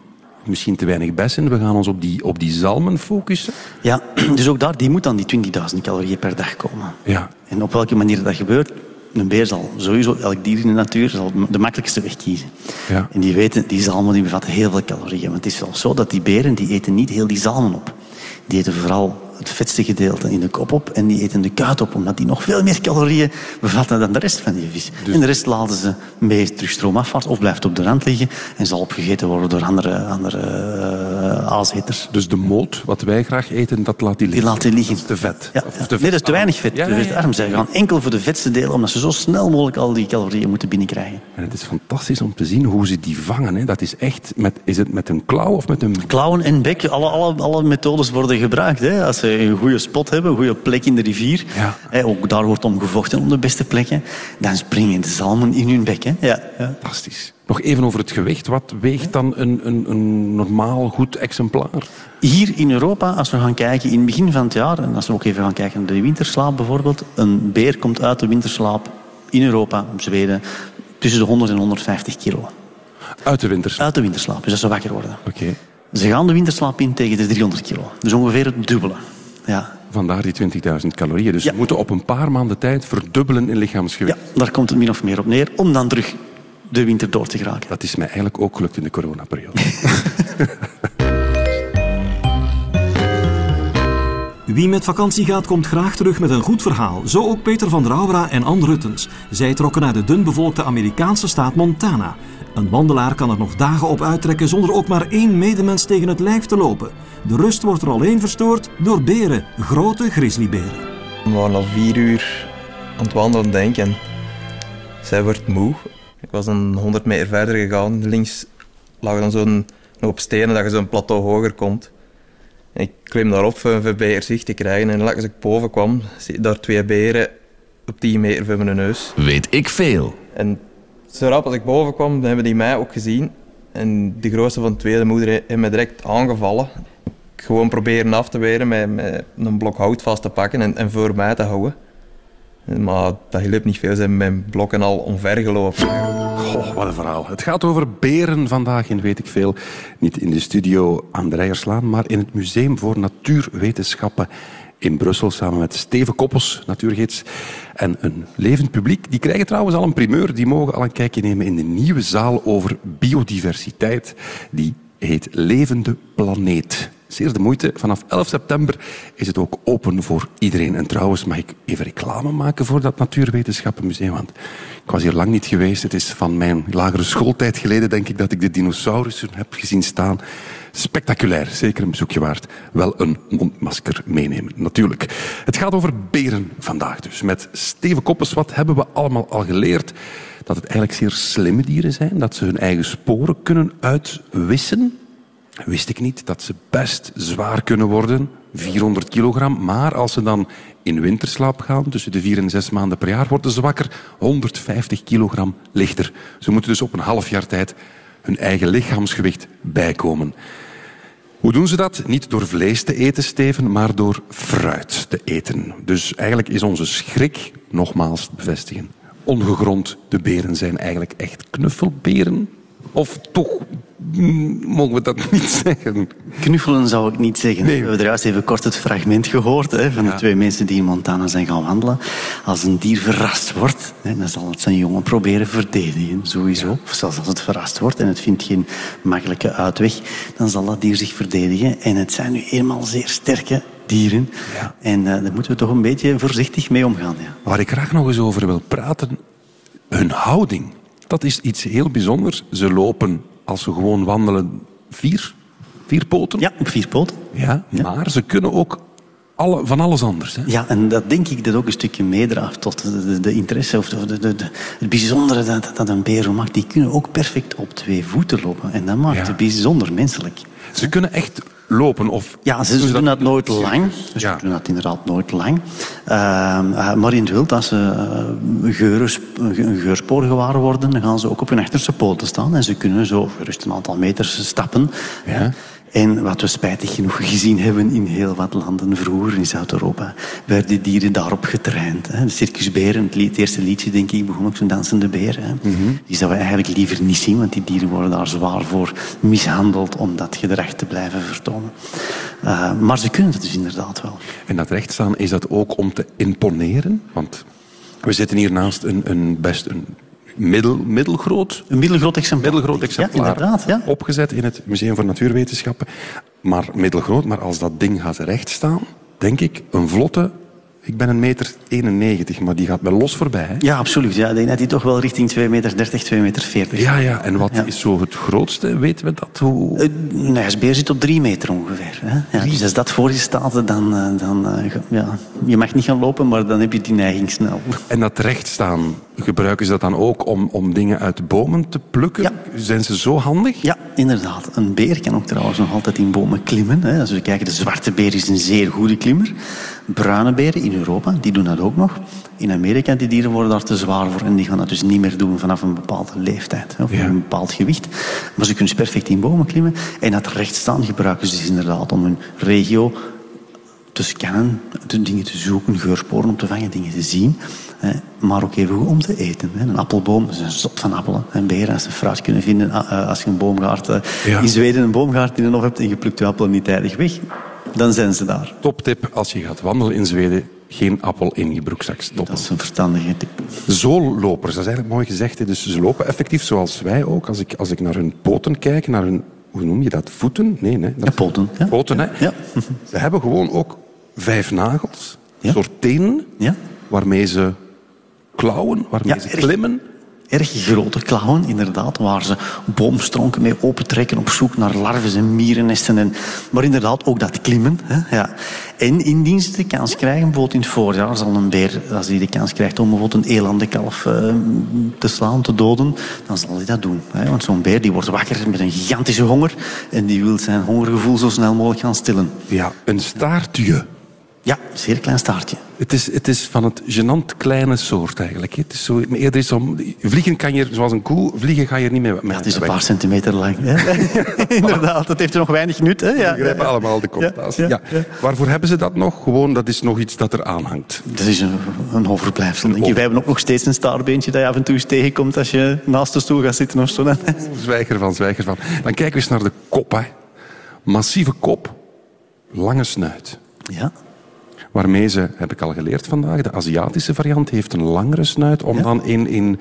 C: misschien te weinig bessen, we gaan ons op die, op die zalmen focussen.
D: ja, dus ook daar, die moet dan die 20.000 calorieën per dag komen.
C: Ja.
D: En op welke manier dat gebeurt, een beer zal sowieso, elk dier in de natuur, zal de makkelijkste weg kiezen.
C: Ja.
D: En die weten, die zalmen die bevatten heel veel calorieën. Want het is wel zo dat die beren, die eten niet heel die zalmen op. Die eten vooral het vetste gedeelte in de kop op en die eten de kuit op, omdat die nog veel meer calorieën bevatten dan de rest van die vis.
C: Dus-
D: En de rest laten ze mee terug stroomafwaarts of blijft op de rand liggen en zal opgegeten worden door andere, andere eh.
C: Dus de moot, wat wij graag eten, dat laat die liggen.
D: Die laten liggen.
C: Dat is te vet.
D: Ja,
C: Of
D: Nee, dat is te weinig vet.
C: Ja, ja,
D: arm. Zij gaan enkel voor de vetste delen, omdat ze zo snel mogelijk al die calorieën moeten binnenkrijgen.
C: En het is fantastisch om te zien hoe ze die vangen. Hè. Dat is echt met, is het met een klauw of met een...
D: Klauwen en bek, alle, alle, alle methodes worden gebruikt. Hè. Als ze een goede spot hebben, een goede plek in de rivier,
C: Ja.
D: hè, ook daar wordt om gevochten om de beste plekken, dan springen de zalmen in hun bek. Hè. Ja, ja.
C: Fantastisch. Nog even over het gewicht. Wat weegt dan een, een, een normaal goed exemplaar?
D: Hier in Europa, als we gaan kijken in het begin van het jaar, en als we ook even gaan kijken naar de winterslaap bijvoorbeeld, een beer komt uit de winterslaap in Europa, in Zweden, tussen de 100 en 150 kilo.
C: Uit de winterslaap.
D: Uit de winterslaap, dus dat ze wakker worden.
C: Oké.
D: Ze gaan de winterslaap in tegen de 300 kilo. Dus ongeveer het dubbele. Ja.
C: Vandaar die 20.000 calorieën. Dus
D: Ja.
C: we moeten op een paar maanden tijd verdubbelen in
D: ja,
C: lichaamsgewicht.
D: daar komt het min of meer op neer, om dan terug de winter door te geraken.
C: Dat is mij eigenlijk ook gelukt in de coronaperiode.
H: Wie met vakantie gaat, komt graag terug met een goed verhaal. Zo ook Peter van Rauwra en Ann Ruttens. Zij trokken naar de dunbevolkte Amerikaanse staat Montana. Een wandelaar kan er nog dagen op uittrekken zonder ook maar één medemens tegen het lijf te lopen. De rust wordt er alleen verstoord door beren, grote grizzlyberen.
I: We waren al vier uur aan het wandelen, denk ik. En zij wordt moe. Ik was dan 100 meter verder gegaan. Links lag dan zo'n nog op stenen dat je zo'n plateau hoger komt. En ik klim daarop voor een beter zicht te krijgen. En als ik boven kwam, zie daar twee beren op 10 meter voor mijn neus.
G: Weet ik veel.
I: En zo rap als ik boven kwam, dan hebben die mij ook gezien. En de grootste van de tweede moeder heeft me direct aangevallen. Ik gewoon proberen af te weren met, met een blok hout vast te pakken en, en voor mij te houden. Maar dat hielp niet veel. Hebben mijn blokken al omvergelopen.
C: Goh, wat een verhaal. Het gaat over beren vandaag in Weet ik Veel. Niet in de studio aan de Rijerslaan, maar in het Museum voor Natuurwetenschappen in Brussel. Samen met Steven Koppels, natuurgids. En een levend publiek. Die krijgen trouwens al een primeur. Die mogen al een kijkje nemen in de nieuwe zaal over biodiversiteit. Die heet Levende Planeet. Zeer de moeite. Vanaf 11 september is het ook open voor iedereen. En trouwens mag ik even reclame maken voor dat Natuurwetenschappenmuseum. Want ik was hier lang niet geweest. Het is van mijn lagere schooltijd geleden, denk ik, dat ik de dinosaurussen heb gezien staan. Spectaculair, zeker een bezoekje waard. Wel een mondmasker meenemen, natuurlijk. Het gaat over beren vandaag dus. Met Steven Koppes, wat hebben we allemaal al geleerd? Dat het eigenlijk zeer slimme dieren zijn. Dat ze hun eigen sporen kunnen uitwissen. Wist ik niet dat ze best zwaar kunnen worden, 400 kilogram. Maar als ze dan in winterslaap gaan, tussen de vier en zes maanden per jaar, worden ze wakker 150 kilogram lichter. Ze moeten dus op een half jaar tijd hun eigen lichaamsgewicht bijkomen. Hoe doen ze dat? Niet door vlees te eten, Steven, maar door fruit te eten. Dus eigenlijk is onze schrik, nogmaals te bevestigen, ongegrond. De beren zijn eigenlijk echt knuffelberen. Of toch mogen we dat niet zeggen?
D: Knuffelen zou ik niet zeggen.
C: Nee.
D: We hebben er juist even kort het fragment gehoord hè, van de twee mensen die in Montana zijn gaan wandelen. Als een dier verrast wordt, hè, dan zal het zijn jongen proberen verdedigen, sowieso. Of zelfs als het verrast wordt en het vindt geen makkelijke uitweg, dan zal dat dier zich verdedigen. En het zijn nu eenmaal zeer sterke dieren.
C: Ja.
D: En eh, daar moeten we toch een beetje voorzichtig mee omgaan. Ja.
C: Waar ik graag nog eens over wil praten, hun houding. Dat is iets heel bijzonders. Ze lopen, als ze gewoon wandelen, vier, vier poten.
D: ja, op vier poten.
C: Ja, Maar ze kunnen ook alle, van alles anders. Hè?
D: Ja, en dat denk ik dat ook een stukje meedraagt tot de, de, de interesse of de, de, het bijzondere dat, dat een beer maakt. Die kunnen ook perfect op twee voeten lopen. En dat maakt
C: Ja.
D: het bijzonder menselijk.
C: Ze kunnen echt lopen. Of
D: Ja, ze, ze doen dat nooit lang.
C: Ja.
D: Ze doen dat inderdaad nooit lang. Ehm, eh, maar in het wild, als ze geuren, een geurspoor gewaar worden, dan gaan ze ook op hun achterste poten staan. En ze kunnen zo gerust een aantal meters stappen.
C: Ja.
D: En wat we spijtig genoeg gezien hebben in heel wat landen vroeger in Zuid-Europa, werden die dieren daarop getraind. Hè. De circusberen, het, lied- het eerste liedje denk ik, begon ook zo'n dansende beer. Hè. Die zouden we eigenlijk liever niet zien, want die dieren worden daar zwaar voor mishandeld om dat gedrag te blijven vertonen. Uh, maar ze kunnen het dus inderdaad wel.
C: En dat rechtstaan, is dat ook om te imponeren? Want we zitten hier naast een, een best een middel, middelgroot,
D: Een middelgroot exemplaar.
C: middelgroot exemplaar
D: Ja, inderdaad. Ja.
C: opgezet in het Museum voor Natuurwetenschappen. Maar middelgroot, maar als dat ding gaat rechtstaan, denk ik, een vlotte... Ik ben een meter 91, maar die gaat mij los voorbij. Hè?
D: ja, absoluut. Ja, ik denk dat die toch wel richting 2,30 meter, 2,40 meter.
C: Ja, ja. En wat
D: Ja.
C: is zo het grootste? Weten we dat? Hoe...
D: Een ijsbeer zit op drie meter ongeveer. Hè? Ja, dus als dat voor je staat, dan, eh, dan eh, ja, je mag niet gaan lopen, maar dan heb je die neiging snel.
C: En dat rechtstaan, gebruiken ze dat dan ook om, om dingen uit bomen te plukken?
D: Ja.
C: Zijn ze zo handig?
D: Ja, inderdaad. Een beer kan ook trouwens nog altijd in bomen klimmen. Hè. Als we kijken, de zwarte beer is een zeer goede klimmer. Bruine beren in Europa, die doen dat ook nog. In Amerika, die dieren worden daar te zwaar voor en die gaan dat dus niet meer doen vanaf een bepaalde leeftijd of
C: Ja.
D: een bepaald gewicht. Maar ze kunnen dus perfect in bomen klimmen. En dat rechtstaan gebruiken ze dus inderdaad om hun regio te scannen, dingen te zoeken, geursporen om te vangen, dingen te zien. Hè, maar ook even goed om te eten. Hè. Een appelboom, ze zijn zot van appelen. En beren, als ze fruit kunnen vinden, ah, eh, als je een boomgaard... eh,
C: Ja.
D: In Zweden een boomgaard in de hof hebt en je plukt je appelen niet tijdig weg, dan zijn ze daar.
C: Toptip, als je gaat wandelen in Zweden, geen appel in je broekzak stoppen.
D: Dat is een verstandige tip.
C: Zoollopers, dat is eigenlijk mooi gezegd. Dus ze lopen effectief zoals wij ook. Als ik, als ik naar hun poten kijk, naar hun, hoe noem je dat, voeten? Nee, nee. Dat
D: Ja, poten. Ja.
C: Poten, hè.
D: Ja.
C: Ze hebben gewoon ook vijf nagels,
D: Ja.
C: een soort tenen,
D: Ja.
C: waarmee ze klauwen, waarmee ze klimmen.
D: Erg grote klauwen, inderdaad, waar ze boomstronken mee opentrekken op zoek naar larven en mierennesten. En, maar inderdaad, ook dat klimmen. Hè, ja. En indien ze de kans krijgen, bijvoorbeeld in het voorjaar, zal een beer, als hij de kans krijgt om bijvoorbeeld een elandenkalf eh, te slaan, te doden, dan zal hij dat doen. Hè. Want zo'n beer die wordt wakker met een gigantische honger en die wil zijn hongergevoel zo snel mogelijk gaan stillen.
C: Ja, een staartje.
D: Ja, zeer klein staartje.
C: Het is, het is van het gênant kleine soort eigenlijk. Het is zo, eerder is om, vliegen kan je, zoals een koe, vliegen ga je er niet mee mee
D: Ja, het is een paar centimeter lang. Hè. inderdaad, dat heeft er nog weinig nut. Hè. Ja,
C: We begrijpen allemaal de connotatie.
D: Ja.
C: Waarvoor hebben ze dat nog? Gewoon, dat is nog iets dat er aan hangt.
D: Dat is een, een overblijfsel. Denk je. Wij hebben ook nog steeds een staartbeentje dat je af en toe eens tegenkomt als je naast de stoel gaat zitten of zo. Dan-
C: Zwijg ervan, zwijg ervan. Dan kijken we eens naar de kop. Hè. Massieve kop, lange snuit.
D: Ja,
C: Waarmee ze, heb ik al geleerd vandaag, de Aziatische variant heeft een langere snuit om dan in, in,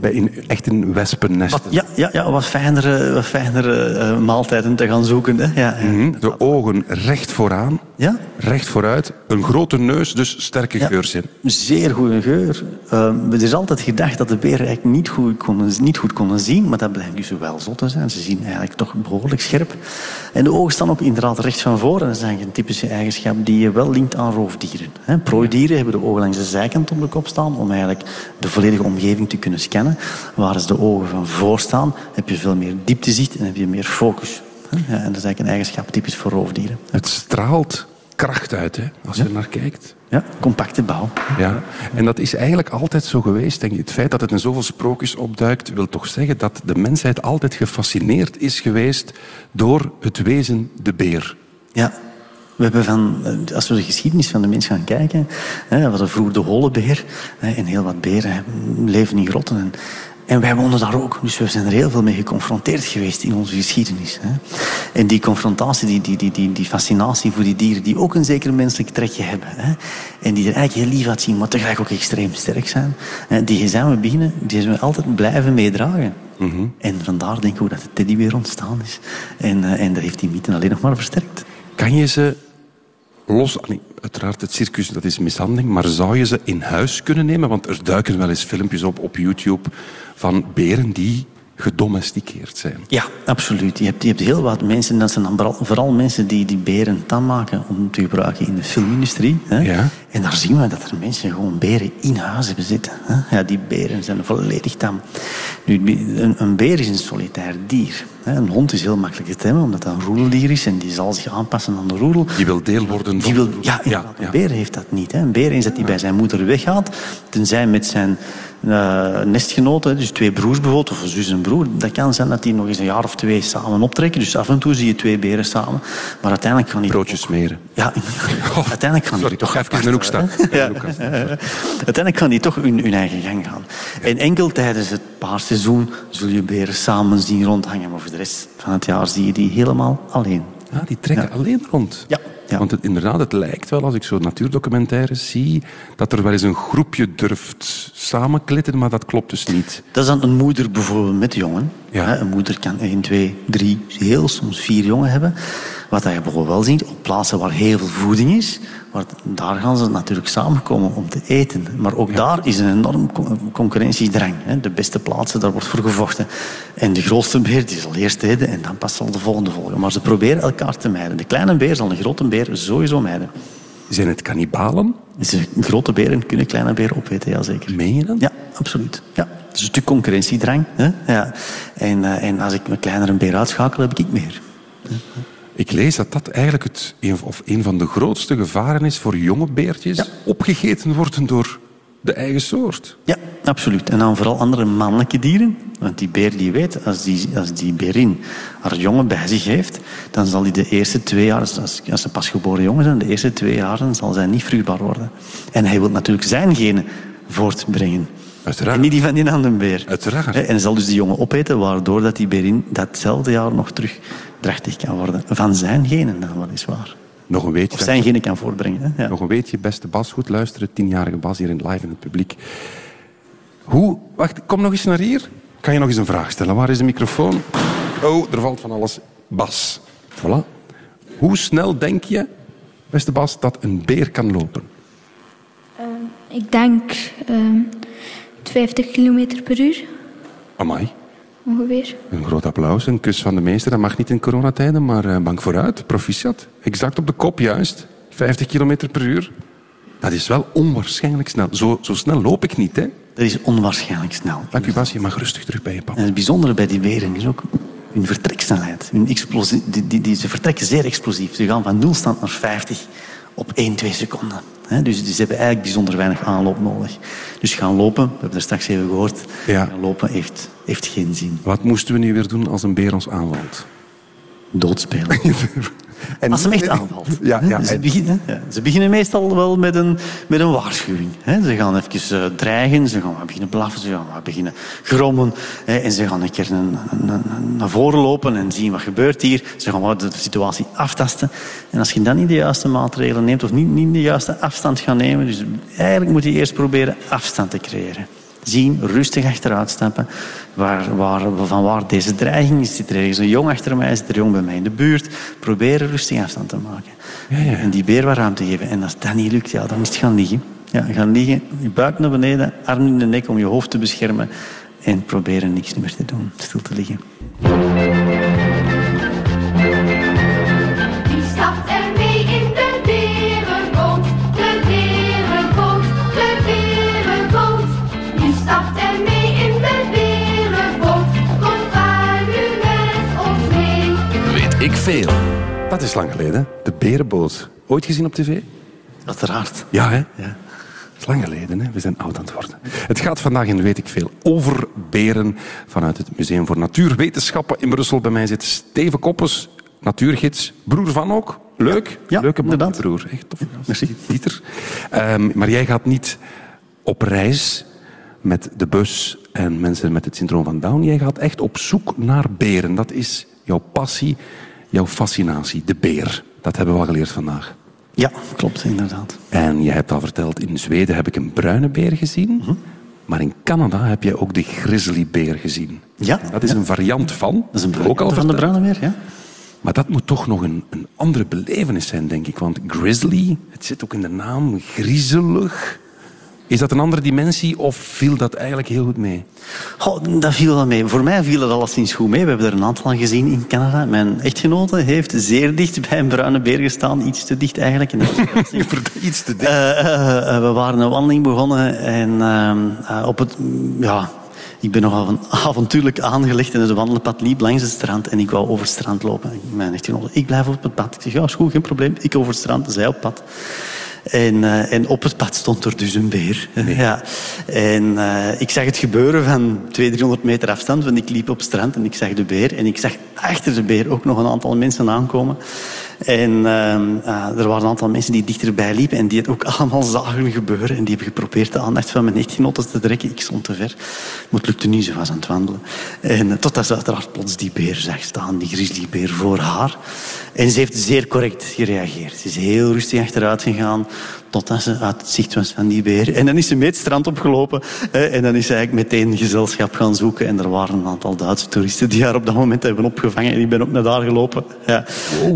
C: bij in, echt in wespennesten.
D: ja, ja, ja wat fijnere, wat fijnere eh, maaltijden te gaan zoeken. Hè. Ja, ja.
C: Mhm, De ogen recht vooraan,
D: ja?
C: recht vooruit. Een grote neus, dus sterke geurzin.
D: Zeer goede geur. Ehm, er is altijd gedacht dat de beren eigenlijk niet goed, konden, niet goed konden zien, maar dat blijkt dus wel zo te zijn. Ze zien eigenlijk toch behoorlijk scherp. En de ogen staan ook inderdaad recht van voor. En dat is eigenlijk een typische eigenschap die je wel linkt aan roofdieren. hè. Prooidieren hebben de ogen langs de zijkant op de kop staan om eigenlijk de volledige omgeving te kunnen scannen. Waar als de ogen van voor staan, heb je veel meer dieptezicht en heb je meer focus. hè. En dat is eigenlijk een eigenschap typisch voor roofdieren.
C: Het straalt kracht uit, hè, als je er naar kijkt.
D: Ja, compacte bouw.
C: Ja. En dat is eigenlijk altijd zo geweest. Denk ik. Het feit dat het in zoveel sprookjes opduikt, wil toch zeggen dat de mensheid altijd gefascineerd is geweest door het wezen de beer.
D: Ja. We hebben van, eh, als we de geschiedenis van de mens gaan kijken, hè, hadden vroeger de holenbeer hè, en heel wat beren leven in grotten. En, En wij wonen daar ook, dus we zijn er heel veel mee geconfronteerd geweest in onze geschiedenis. Hè. En die confrontatie, die, die, die, die, die fascinatie voor die dieren, die ook een zeker menselijk trekje hebben. Hè. En die er eigenlijk heel lief uitzien, maar tegelijk ook extreem sterk zijn. Hè. Die zijn we beginnen, die zijn we altijd blijven meedragen. En vandaar denk ik ook dat de teddy weer ontstaan is. En, eh, en dat heeft die mythe alleen nog maar versterkt.
C: Kan je ze los... Nee, uiteraard, het circus dat is mishandeling, maar zou je ze in huis kunnen nemen? Want er duiken wel eens filmpjes op op YouTube van beren die gedomesticeerd zijn.
D: Ja, absoluut. Je hebt, je hebt heel wat mensen, dat zijn vooral mensen die die beren tam maken om te gebruiken in de filmindustrie. Hè.
C: Ja.
D: En daar zien we dat er mensen gewoon beren in huis hebben zitten. Ja, die beren zijn volledig tam. Nu, een, een beer is een solitair dier. Een hond is heel makkelijk te temmen, omdat dat een roedeldier is en die zal zich aanpassen aan de roedel.
C: Die wil deel worden
D: Die
C: van...
D: wil, ja, inderdaad, een beer heeft dat niet. Een beer, eens dat hij bij zijn moeder weggaat, tenzij met zijn eh, nestgenoten, dus twee broers bijvoorbeeld, of een zus en broer, dat kan zijn dat die nog eens een jaar of twee samen optrekken. Dus af en toe zie je twee beren samen. Maar uiteindelijk gaan die...
C: Broodjes smeren.
D: Ja, uiteindelijk gaan
C: Sorry,
D: die
C: toch even
D: Uiteindelijk gaan die toch hun, hun eigen gang gaan. En enkel tijdens het paarseizoen zul je beren samen zien rondhangen. Maar voor de rest van het jaar zie je die helemaal alleen.
C: Ja, die trekken alleen rond.
D: Ja. ja.
C: Want het, inderdaad, het lijkt wel, als ik zo natuurdocumentaires zie, dat er wel eens een groepje durft samenklitten, maar dat klopt dus niet.
D: Dat is dan een moeder bijvoorbeeld met jongen.
C: Ja.
D: Een moeder kan één, twee, drie, heel soms vier jongen hebben. Wat je bijvoorbeeld wel ziet, op plaatsen waar heel veel voeding is, waar, daar gaan ze natuurlijk samenkomen om te eten. Maar ook daar is een enorm con- concurrentiedrang. De beste plaatsen, daar wordt voor gevochten. En de grootste beer die zal eerst eten en dan pas zal de volgende volgen. Maar ze proberen elkaar te mijden. De kleine beer zal een grote beer sowieso mijden.
C: Zijn het kannibalen?
D: De grote beren kunnen kleine beren opeten, ja zeker.
C: Meen je dat?
D: Ja, absoluut. Ja. Het is een stuk concurrentiedrang. Hè? Ja. En, eh, en als ik een kleinere beer uitschakel, heb ik meer.
C: Ik lees dat dat eigenlijk het, een, of een van de grootste gevaren is voor jonge beertjes.
D: Ja.
C: Opgegeten worden door de eigen soort.
D: Ja, absoluut. En dan vooral andere mannelijke dieren. Want die beer die weet, als die, als die berin haar jongen bij zich heeft, dan zal die de eerste twee jaar, als, als ze pasgeboren jongen zijn, de eerste twee jaren zal zij niet vruchtbaar worden. En hij wil natuurlijk zijn genen voortbrengen.
C: Uiteraard.
D: En niet die van die andere beer.
C: Uiteraard.
D: En hij zal dus die jongen opeten, waardoor dat die berin datzelfde jaar nog terug drachtig kan worden. Van zijn genen dan weliswaar.
C: Nog een weetje.
D: Of zijn genen kan voortbrengen. Hè? Ja.
C: Nog een weetje, beste Bas. Goed luisteren, tienjarige Bas hier in live in het publiek. Hoe... Wacht, kom nog eens naar hier. Kan je nog eens een vraag stellen? Waar is de microfoon? Oh, er valt van alles. Bas. Voilà. Hoe snel denk je, beste Bas, dat een beer kan lopen?
A: Ik denk ehm 50 km per uur
C: Amai.
A: Ongeveer.
C: Een groot applaus, een kus van de meester. Dat mag niet in coronatijden, maar eh, bank vooruit. Proficiat. Exact op de kop, juist. 50 kilometer per uur. Dat is wel onwaarschijnlijk snel. Zo, zo snel loop ik niet, hè.
D: Dat is onwaarschijnlijk snel.
C: Dank u, Bas. Je mag rustig terug bij je papa.
D: En het bijzondere bij die beren is ook hun vertreksnelheid. Hun explosie, die, die, die, ze vertrekken zeer explosief. Ze gaan van nulstand naar 50 op 1, 2 seconden. Dus ze hebben eigenlijk bijzonder weinig aanloop nodig. Dus gaan lopen, we hebben er straks even gehoord,
C: Ja.
D: gaan lopen heeft, heeft geen zin.
C: Wat moesten we nu weer doen als een beer ons aanvalt?
D: Doodspelen.
C: En
D: Als ze hem echt aanvalt.
C: Ja, ja.
D: Ze,
C: en-
D: beginnen, ze beginnen meestal wel met een, met een waarschuwing. Ze gaan even eh, dreigen, ze gaan beginnen blaffen, ze gaan beginnen grommen. En ze gaan een keer naar voren lopen en zien wat gebeurt hier. Ze gaan de situatie aftasten. En als je dan niet de juiste maatregelen neemt of niet, niet de juiste afstand gaat nemen, dus eigenlijk moet je eerst proberen afstand te creëren. Zien, rustig achteruit stappen. Waar, waar, van waar deze dreiging is. Zit er ergens een jong achter mij? Zit er jong bij mij in de buurt? Proberen rustig afstand te maken.
C: ja.
D: En die beer wat ruimte geven. En als dat niet lukt, ja, dan is het gaan liggen. Ja, gaan liggen, je buik naar beneden, arm in de nek om je hoofd te beschermen. En proberen niks meer te doen, stil te liggen.
G: Veel.
C: Dat is lang geleden. De berenboot. Ooit gezien op tv?
D: Uiteraard.
C: Ja, hè?
D: Ja.
C: Dat is lang geleden, hè? we zijn oud aan het worden. Het gaat vandaag in Weet ik Veel over beren vanuit het Museum voor Natuurwetenschappen in Brussel. Bij mij zit Steven Koppes, natuurgids, broer van ook. Leuk,
D: Ja,
C: leuke man,
D: inderdaad.
C: broer. Echt tof.
D: Merci.
C: Dieter. Ehm, maar jij gaat niet op reis, met de bus en mensen met het syndroom van Down. Jij gaat echt op zoek naar beren. Dat is jouw passie, jouw fascinatie, de beer. Dat hebben we al geleerd vandaag.
D: Ja, klopt, inderdaad.
C: En je hebt al verteld, in Zweden heb ik een bruine beer gezien. Maar in Canada heb je ook de grizzlybeer gezien.
D: Ja.
C: Dat is
D: ja.
C: een variant van.
D: Dat is een
C: ook al
D: van de bruine beer, ja.
C: Maar dat moet toch nog een, een andere belevenis zijn, denk ik. Want grizzly, het zit ook in de naam, griezelig. Is dat een andere dimensie of viel dat eigenlijk heel goed mee?
D: Goh, dat viel wel mee. Voor mij viel het alleszins goed mee. We hebben er een aantal gezien in Canada. Mijn echtgenote heeft zeer dicht bij een bruine beer gestaan. Iets te dicht eigenlijk.
C: Iets te dicht.
D: Eh, eh, eh, we waren een wandeling begonnen en op het... Ja, ik ben nogal avontuurlijk aangelegd en het wandelpad liep langs het strand en ik wou over het strand lopen. Mijn echtgenote, ik blijf op het pad. Ik zeg, ja, is goed, geen probleem. Ik over het strand, zij op pad. En, eh, en op het pad stond er dus een beer. Ja. En eh, ik zag het gebeuren van 200, 300 meter afstand, want ik liep op het strand en ik zag de beer. En ik zag achter de beer ook nog een aantal mensen aankomen. En ehm, ah, er waren een aantal mensen die dichterbij liepen en die het ook allemaal zagen gebeuren. En die hebben geprobeerd de aandacht van mijn echtgenoten te trekken. Ik stond te ver. Maar het lukte niet, ze was aan het wandelen. En eh, totdat ze uiteraard plots die beer zag staan, die grizzlybeer voor haar. En ze heeft zeer correct gereageerd. Ze is heel rustig achteruit gegaan totdat ze uit het zicht was van die beer. En dan is ze mee het strand opgelopen en dan is ze eigenlijk meteen gezelschap gaan zoeken. En er waren een aantal Duitse toeristen die haar op dat moment hebben opgevangen. En ik ben ook naar daar gelopen. Ja.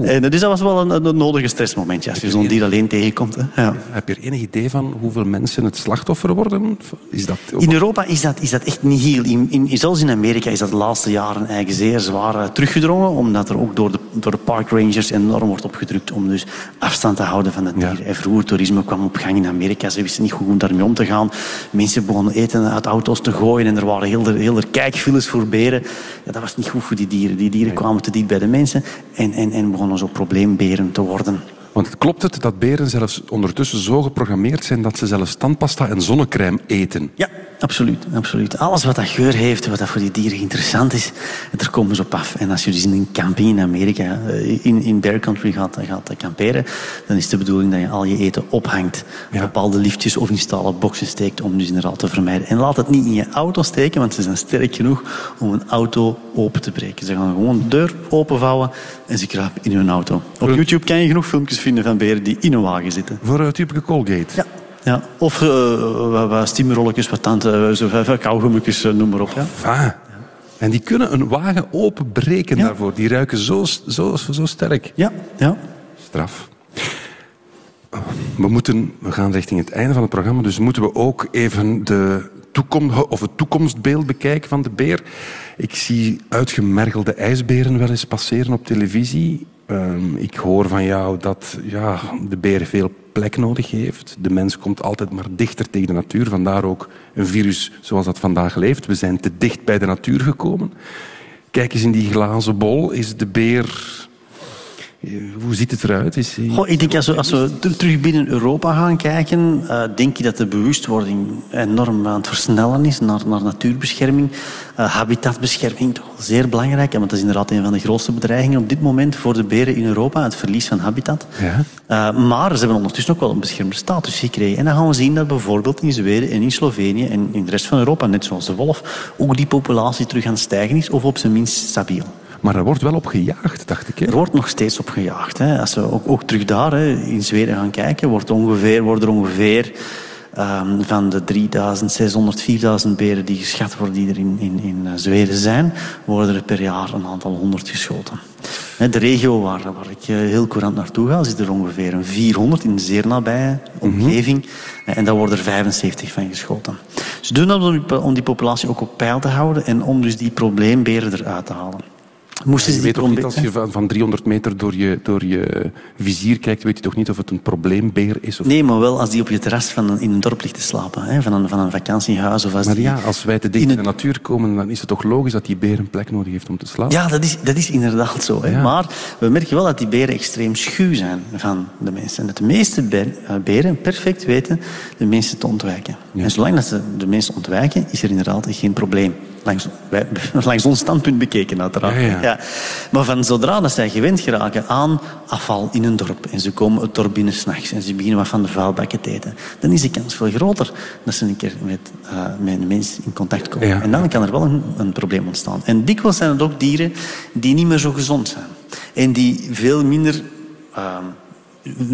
D: En, eh, dus dat was wel een, een nodige stressmomentje als je zo'n dier alleen tegenkomt. Hè. Ja.
C: Heb je er enig idee van hoeveel mensen het slachtoffer worden? Is dat
D: In Europa is dat, is dat echt niet heel. In, in, zelfs in Amerika is dat de laatste jaren eigenlijk zeer zwaar eh, teruggedrongen, omdat er ook door de, door de park rangers enorm wordt opgedrukt om dus afstand te houden van het dier. En vroeger toerisme kwam op gang in Amerika, ze wisten niet goed hoe daarmee om te gaan. Mensen begonnen eten uit auto's te gooien en er waren heel er, heel er kijkfiles voor beren. Ja, dat was niet goed voor die dieren. Die dieren kwamen te dicht bij de mensen en, en, en begonnen zo probleemberen te worden.
C: Want klopt het dat beren zelfs ondertussen zo geprogrammeerd zijn dat ze zelfs tandpasta en zonnecrème eten?
D: Ja, absoluut, absoluut. Alles wat dat geur heeft, wat dat voor die dieren interessant is, daar komen ze op af. En als je dus in een camping in Amerika, eh, in, in Bear Country gaat, gaat kamperen, dan is de bedoeling dat je al je eten ophangt.
C: Ja.
D: Bepaalde liftjes of in stalen boxen steekt om dus inderdaad te vermijden. En laat het niet in je auto steken, want ze zijn sterk genoeg om een auto open te breken. Ze gaan gewoon de deur openvouwen en ze kruipen in hun auto. Op YouTube kan je genoeg filmpjes vinden van beren die in een wagen zitten.
C: Voor uh, typische Colgate?
D: Ja. Ja. Of uh, wat, wat stimulolletjes, wat tanden, zo, wat kauwgommetjes, uh, noem maar op. Ja.
C: Ah. En die kunnen een wagen openbreken
D: Ja.
C: daarvoor. Die ruiken zo, zo, zo sterk.
D: Ja, ja.
C: Straf. We, moeten, we gaan richting het einde van het programma, dus moeten we ook even de toekomst, of het toekomstbeeld bekijken van de beer. Ik zie uitgemergelde ijsberen wel eens passeren op televisie. Ehm, ik hoor van jou dat ja, de beer veel plek nodig heeft. De mens komt altijd maar dichter tegen de natuur. Vandaar ook een virus zoals dat vandaag leeft. We zijn te dicht bij de natuur gekomen. Kijk eens in die glazen bol. Is de beer... eh, Hoe ziet het eruit? Is
D: Goh, ik denk als we, als we ter- terug binnen Europa gaan kijken, eh, denk ik dat de bewustwording enorm aan het versnellen is naar, naar natuurbescherming. Eh, habitatbescherming, toch wel zeer belangrijk. Want dat is inderdaad een van de grootste bedreigingen op dit moment voor de beren in Europa, het verlies van habitat.
C: Ja.
D: Eh, maar ze hebben ondertussen ook wel een beschermde status gekregen. En dan gaan we zien dat bijvoorbeeld in Zweden en in Slovenië en in de rest van Europa, net zoals de wolf, ook die populatie terug aan het stijgen is, of op zijn minst stabiel.
C: Maar er wordt wel op gejaagd, dacht ik. Hè?
D: Er wordt nog steeds op gejaagd. Hè. Als we ook, ook terug daar hè, in Zweden gaan kijken, wordt ongeveer, worden er ongeveer ehm, van de 3600, 4000 beren die geschat worden die er in, in, in eh, Zweden zijn, worden er per jaar een aantal honderd geschoten. De regio waar, waar ik eh, heel courant naartoe ga, zit er ongeveer een 400 in een zeer nabije omgeving. En daar worden er 75 van geschoten. Ze doen dat om die, om die populatie ook op peil te houden en om dus die probleemberen eruit te halen. Moesten
C: Je
D: ze
C: weet niet, als je van, van 300 meter door je, door je vizier kijkt, weet je toch niet of het een probleembeer is? Of...
D: Nee, maar wel als die op je terras van een, in een dorp ligt te slapen. Hè, van, een, van een vakantiehuis. Of als
C: Maar
D: die...
C: ja, als wij te dicht
D: in een-
C: de natuur komen, dan is het toch logisch dat die beer een plek nodig heeft om te slapen?
D: Ja, dat is, dat is inderdaad zo. Hè.
C: Ja.
D: Maar we merken wel dat die beren extreem schuw zijn van de mensen. En dat de meeste eh, beren perfect weten de mensen te ontwijken.
C: Ja.
D: En zolang dat ze de mensen ontwijken, is er inderdaad geen probleem. Langs, wij- langs ons standpunt bekeken, uiteraard.
C: Ja, ja.
D: Maar van zodra dat zij gewend geraken aan afval in een dorp en ze komen het dorp binnen s'nachts en ze beginnen wat van de vuilbakken te eten, dan is de kans veel groter dat ze een keer met, eh, met een mens in contact komen.
C: Ja.
D: En dan kan er wel een, een probleem ontstaan. En dikwijls zijn het ook dieren die niet meer zo gezond zijn. En die veel minder ehm,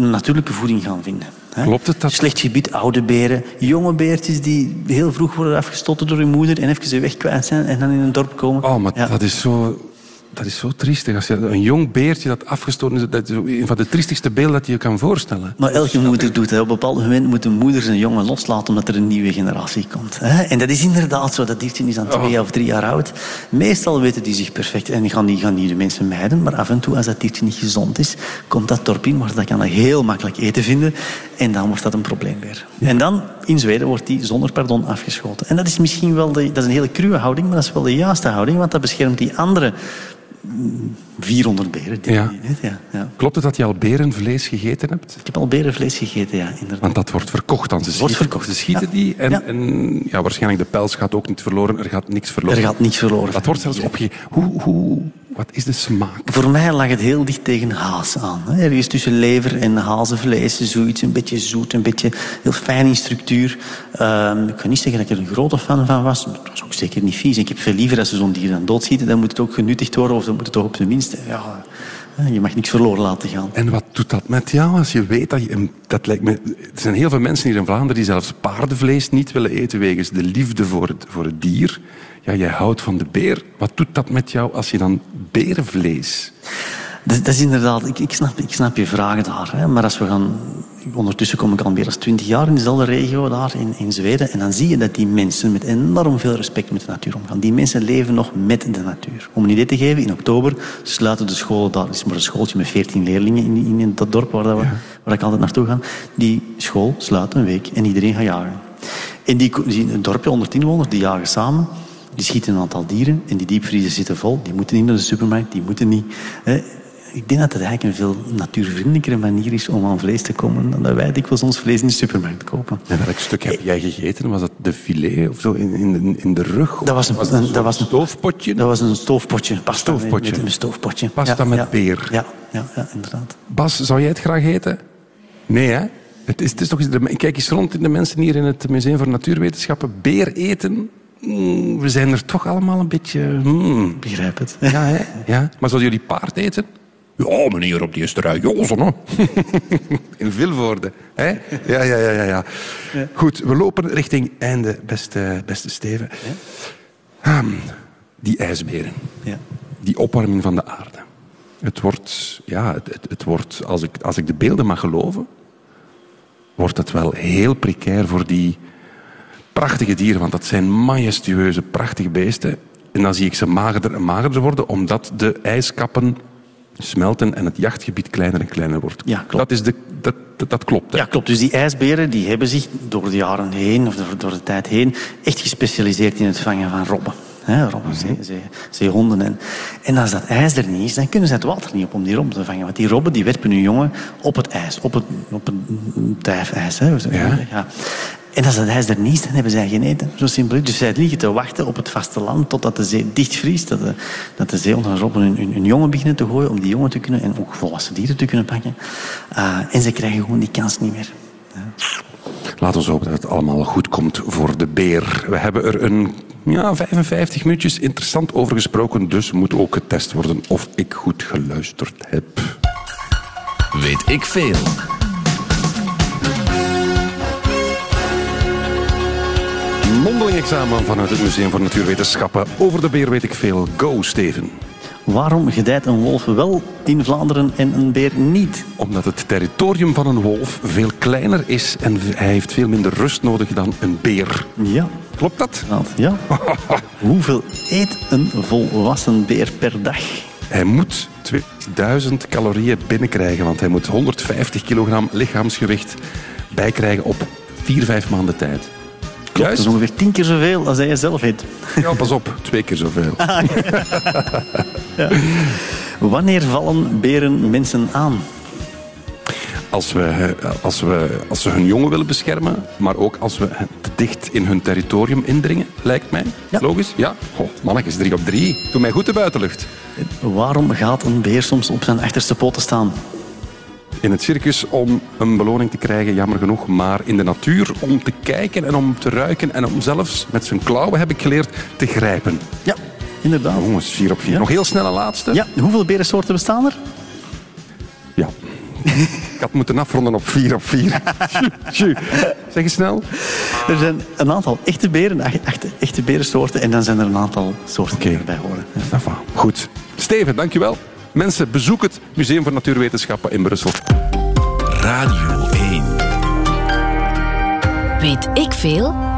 D: natuurlijke voeding gaan vinden. Hè.
C: Klopt het dat-
D: Slecht gebied, oude beren, jonge beertjes die heel vroeg worden afgestoten door hun moeder en even weg kwijt zijn en dan in een dorp komen.
C: Oh, maar
D: Ja.
C: dat is zo... Dat is zo triestig. Als je een jong beertje dat afgestoten is, dat is een van de triestigste beelden dat je je kan voorstellen.
D: Maar elke moeder doet dat. Op een bepaald moment moet een moeder zijn jongen loslaten omdat er een nieuwe generatie komt. hè. En dat is inderdaad zo. Dat diertje is dan twee of drie jaar oud. Meestal weten die zich perfect en gaan die, gaan die de mensen mijden. Maar af en toe, als dat diertje niet gezond is, komt dat dorp in. Maar dat kan heel makkelijk eten vinden. En dan wordt dat een probleem weer. En dan, in Zweden, wordt die zonder pardon afgeschoten. En dat is misschien wel de, dat is een hele cruwe houding, maar dat is wel de juiste houding. Want dat beschermt die andere mm, 400 beren. Die,
C: Ja.
D: ja, ja.
C: Klopt het dat je al berenvlees gegeten hebt?
D: Ik heb al berenvlees gegeten, ja, inderdaad.
C: Want dat wordt verkocht dan. Ze
D: Wordt
C: schieten,
D: verkocht.
C: Ze schieten die en,
D: Ja.
C: en ja, waarschijnlijk de pels gaat ook niet verloren. Er gaat niks verloren.
D: Er gaat niks verloren.
C: Dat wordt zelfs opge... Hoe, hoe, wat is de smaak?
D: Voor mij lag het heel dicht tegen haas aan. hè. Ergens tussen lever en hazenvlees. Zoiets een beetje zoet, een beetje heel fijn in structuur. Ehm, ik kan niet zeggen dat ik er een grote fan van was. Maar het was ook zeker niet vies. Ik heb veel liever als ze zo'n dier dan doodschieten. Dan moet het ook genuttigd worden. Of dan moet het toch op zijn minst... Ja, je mag niks verloren laten gaan.
C: En wat doet dat met jou als je weet dat je... Dat lijkt me, er zijn heel veel mensen hier in Vlaanderen die zelfs paardenvlees niet willen eten wegens de liefde voor het, voor het dier. Ja, jij houdt van de beer. Wat doet dat met jou als je dan berenvlees...
D: Dat, dat is inderdaad, ik, ik, snap, ik snap je vragen daar. Hè. Maar als we gaan. Ondertussen kom ik al meer dan twintig jaar in dezelfde regio daar in, in Zweden. En dan zie je dat die mensen met enorm veel respect met de natuur omgaan. Die mensen leven nog met de natuur. Om een idee te geven, in oktober sluiten de scholen daar. Het is maar een schooltje met veertien leerlingen in, in dat dorp waar, dat we, waar ik altijd naartoe ga. Die school sluit een week en iedereen gaat jagen. En die, die, een dorpje onder inwoners, die jagen samen. Die schieten een aantal dieren en die diepvriezen zitten vol. Die moeten niet naar de supermarkt, die moeten niet. Hè. Ik denk dat het eigenlijk een veel natuurvriendelijkere manier is om aan vlees te komen dan dat wij dikwijls ons vlees in de supermarkt kopen.
C: En welk stuk heb jij gegeten? Was dat de filet of zo in, in, de- in de rug?
D: Dat was een, dat was een
C: stoofpotje?
D: Dat was een stoofpotje. Pasta
C: Stoofpotje.
D: Met, met een stoofpotje.
C: Pasta
D: Ja,
C: met
D: ja.
C: peer.
D: Ja, ja, ja, inderdaad.
C: Bas, zou jij het graag eten? Nee, hè? Het is, het is toch, kijk eens rond in de mensen hier in het Museum voor Natuurwetenschappen. Beer eten, mm, we zijn er toch allemaal een beetje... mm.
D: Begrijp het.
C: Ja, hè? ja. Maar zouden jullie paard eten? Ja, meneer, op die esterij. Jozen, hè? In Vilvoorde. Hè? Ja, ja, ja, ja, ja. Goed, we lopen richting einde, beste, beste Steven. Ah, die ijsberen.
D: Ja.
C: Die opwarming van de aarde. Het wordt, ja, het, het, het wordt als, ik, als ik de beelden mag geloven, wordt het wel heel precair voor die prachtige dieren. Want dat zijn majestueuze, prachtige beesten. En dan zie ik ze magerder en magerder worden, omdat de ijskappen smelten en het jachtgebied kleiner en kleiner wordt.
D: Ja, klopt.
C: Dat, is de, dat, dat, dat klopt. hè?
D: Ja, klopt. Dus die ijsberen die hebben zich door de jaren heen, of door, door de tijd heen, echt gespecialiseerd in het vangen van robben. Robben, zee, zee- zeehonden. En, en als dat ijs er niet is, dan kunnen ze het water niet op om die robben te vangen. Want die robben die werpen hun jongen op het ijs, op het, op het dijfijs. Hè.
C: Ja.
D: Ja. En als dat ijs er niet is, dan hebben zij geen eten. Zo simpel. Dus zij liggen te wachten op het vasteland totdat de zee dichtvriest. Dat de, dat de robben hun, hun, hun jongen beginnen te gooien om die jongen te kunnen, en ook volwassen dieren te kunnen pakken. Ah, en ze krijgen gewoon die kans niet meer.
C: Laten we hopen dat het allemaal goed komt voor de beer. We hebben er een ja, 55 minuutjes interessant over gesproken, dus moet ook getest worden of ik goed geluisterd heb.
G: Weet ik veel.
C: Mondeling examen vanuit het Museum voor Natuurwetenschappen. Over de beer weet ik veel. Go, Steven.
D: Waarom gedijt een wolf wel in Vlaanderen en een beer niet?
C: Omdat het territorium van een wolf veel kleiner is en hij heeft veel minder rust nodig dan een beer.
D: Ja,
C: Klopt dat?
D: ja. Hoeveel eet een volwassen beer per dag?
C: Hij moet 2000 calorieën binnenkrijgen, want hij moet 150 kilogram lichaamsgewicht bijkrijgen op 4, 5 maanden tijd.
D: Klopt, dat is ongeveer tien keer zoveel als hij zelf eet.
C: Ja, pas op, twee keer zoveel.
D: Wanneer vallen beren mensen aan?
C: als, we, als, we, als ze hun jongen willen beschermen, maar ook als we te dicht in hun territorium indringen, lijkt mij. Logisch? Ja. Mannetjes, drie op drie. Doe mij goed de buitenlucht.
D: Waarom gaat een beer soms op zijn achterste poten staan?
C: In het circus om een beloning te krijgen, jammer genoeg. Maar in de natuur om te kijken en om te ruiken en om zelfs met zijn klauwen, heb ik geleerd, te grijpen.
D: Ja, inderdaad.
C: Jongens, vier op vier. Nog heel snel een laatste.
D: Ja, hoeveel berensoorten bestaan er?
C: Ja. ik had moeten afronden op vier op vier. Zeg eens snel.
D: Er zijn een aantal echte beren, echte, echte berensoorten, en dan zijn er een aantal soorten die erbij horen.
C: Ja. Goed. Steven, dankjewel. Mensen, bezoek het Museum voor Natuurwetenschappen in Brussel.
G: Radio 1.
B: Weet ik veel?